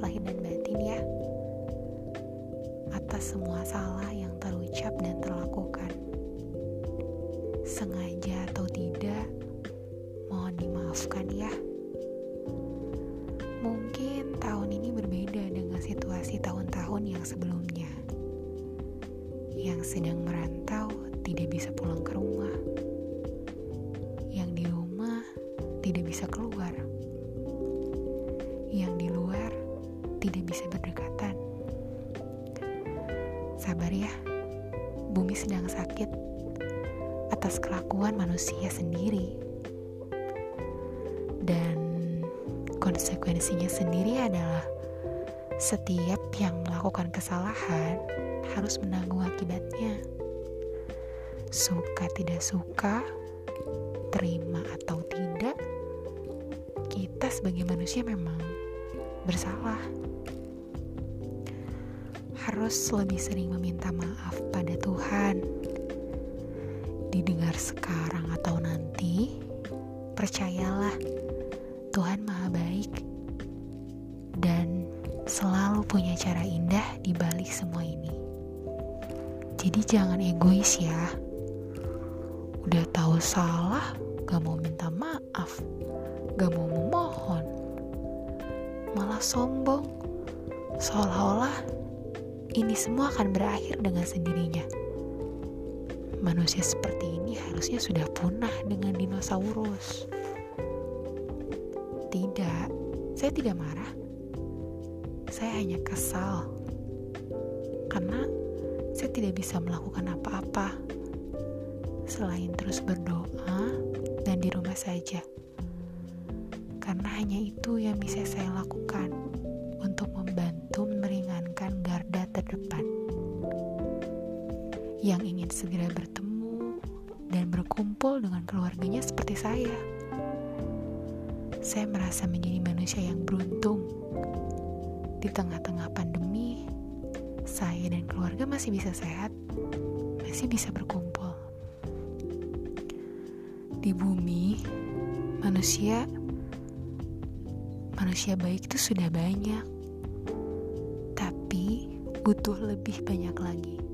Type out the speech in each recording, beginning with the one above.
lahir dan batin ya atas semua salah yang terucap dan terlakukan. Sengaja atau tidak, mohon dimaafkan ya. Mungkin tahun ini berbeda dengan situasi tahun-tahun yang sebelumnya. Yang sedang merantau tidak bisa pulang ke rumah. Yang di rumah tidak bisa keluar. Bumi sedang sakit atas kelakuan manusia sendiri. Dan konsekuensinya sendiri adalah setiap yang melakukan kesalahan harus menanggung akibatnya. Suka tidak suka, terima atau tidak, kita sebagai manusia memang bersalah harus lebih sering meminta maaf pada Tuhan. Didengar sekarang atau nanti, percayalah Tuhan Maha Baik dan selalu punya cara indah di balik semua ini. Jadi jangan egois ya. Udah tahu salah, gak mau minta maaf, gak mau memohon, malah sombong, seolah-olah ini semua akan berakhir dengan sendirinya. Manusia seperti ini harusnya sudah punah dengan dinosaurus. Tidak, saya tidak marah. Saya hanya kesal karena saya tidak bisa melakukan apa-apa selain terus berdoa dan di rumah saja. Karena hanya itu yang bisa saya lakukan yang ingin segera bertemu dan berkumpul dengan keluarganya seperti saya. Saya merasa menjadi manusia yang beruntung. Di tengah-tengah pandemi, saya dan keluarga masih bisa sehat, masih bisa berkumpul. Di bumi, manusia manusia baik itu sudah banyak, tapi butuh lebih banyak lagi.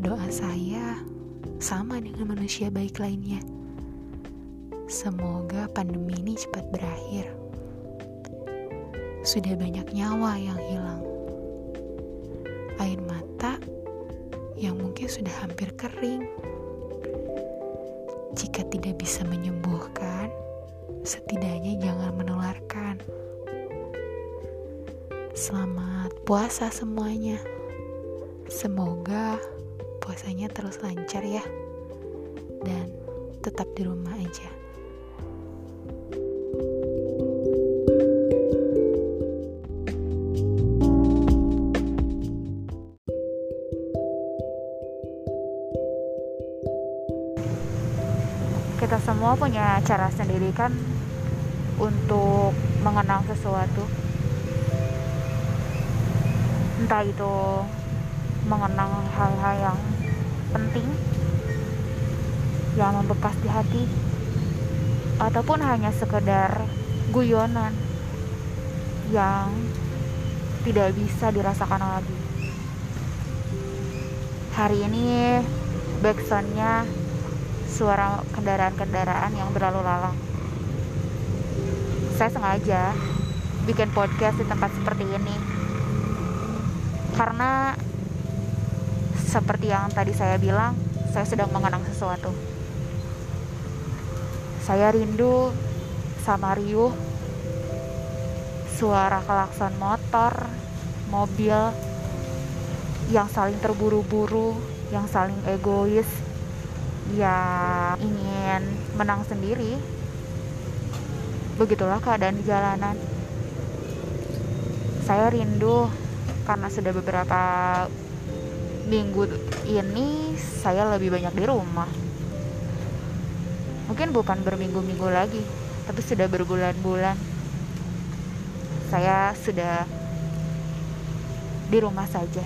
Doa saya sama dengan manusia baik lainnya. Semoga pandemi ini cepat berakhir. Sudah banyak nyawa yang hilang, air mata yang mungkin sudah hampir kering. Jika tidak bisa menyembuhkan, setidaknya jangan menularkan. Selamat puasa semuanya. Semoga puasanya terus lancar ya. Dan tetap di rumah aja. kita semua punya cara sendiri kan untuk mengenang sesuatu entah itu mengenang hal-hal yang penting. Yang membekas di hati. Ataupun hanya sekedar guyonan yang tidak bisa dirasakan lagi. Hari ini backsoundnya suara kendaraan-kendaraan yang berlalu lalang. Saya sengaja bikin podcast di tempat seperti ini. Karena seperti yang tadi saya bilang saya sedang mengenang sesuatu. Saya rindu sama riuh suara klakson motor mobil yang saling terburu-buru yang saling egois yang ingin menang sendiri. Begitulah keadaan di jalanan. Saya rindu karena sudah beberapa minggu ini saya lebih banyak di rumah. Mungkin bukan berminggu-minggu lagi tapi sudah berbulan-bulan. Saya sudah di rumah saja.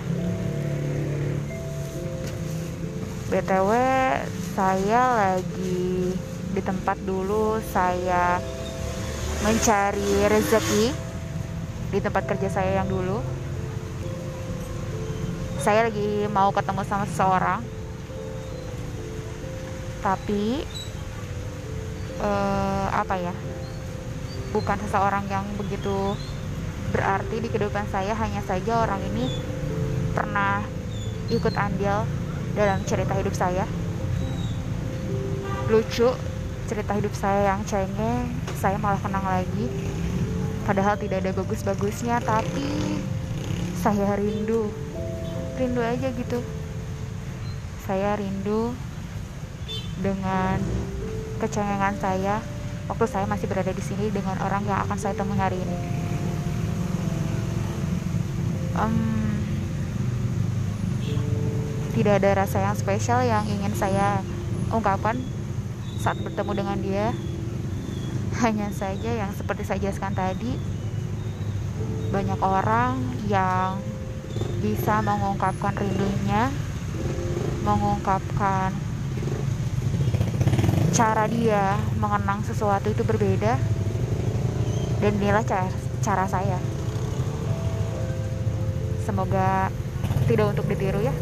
BTW saya lagi di tempat dulu saya mencari rezeki di tempat kerja saya yang dulu saya lagi mau ketemu sama seseorang. Tapi uh, apa ya bukan seseorang yang begitu berarti di kehidupan saya hanya saja orang ini pernah ikut andil dalam cerita hidup saya. Lucu cerita hidup saya yang cengeng saya malah kenang lagi. Padahal tidak ada bagus-bagusnya tapi saya rindu rindu aja gitu saya rindu dengan kecengengan saya waktu saya masih berada di sini dengan orang yang akan saya temui hari ini. Um, tidak ada rasa yang spesial yang ingin saya ungkapkan saat bertemu dengan dia. Hanya saja yang seperti saya jelaskan tadi, banyak orang yang bisa mengungkapkan rindunya, mengungkapkan cara dia mengenang sesuatu itu berbeda dan inilah cara, cara saya. Semoga tidak untuk ditiru ya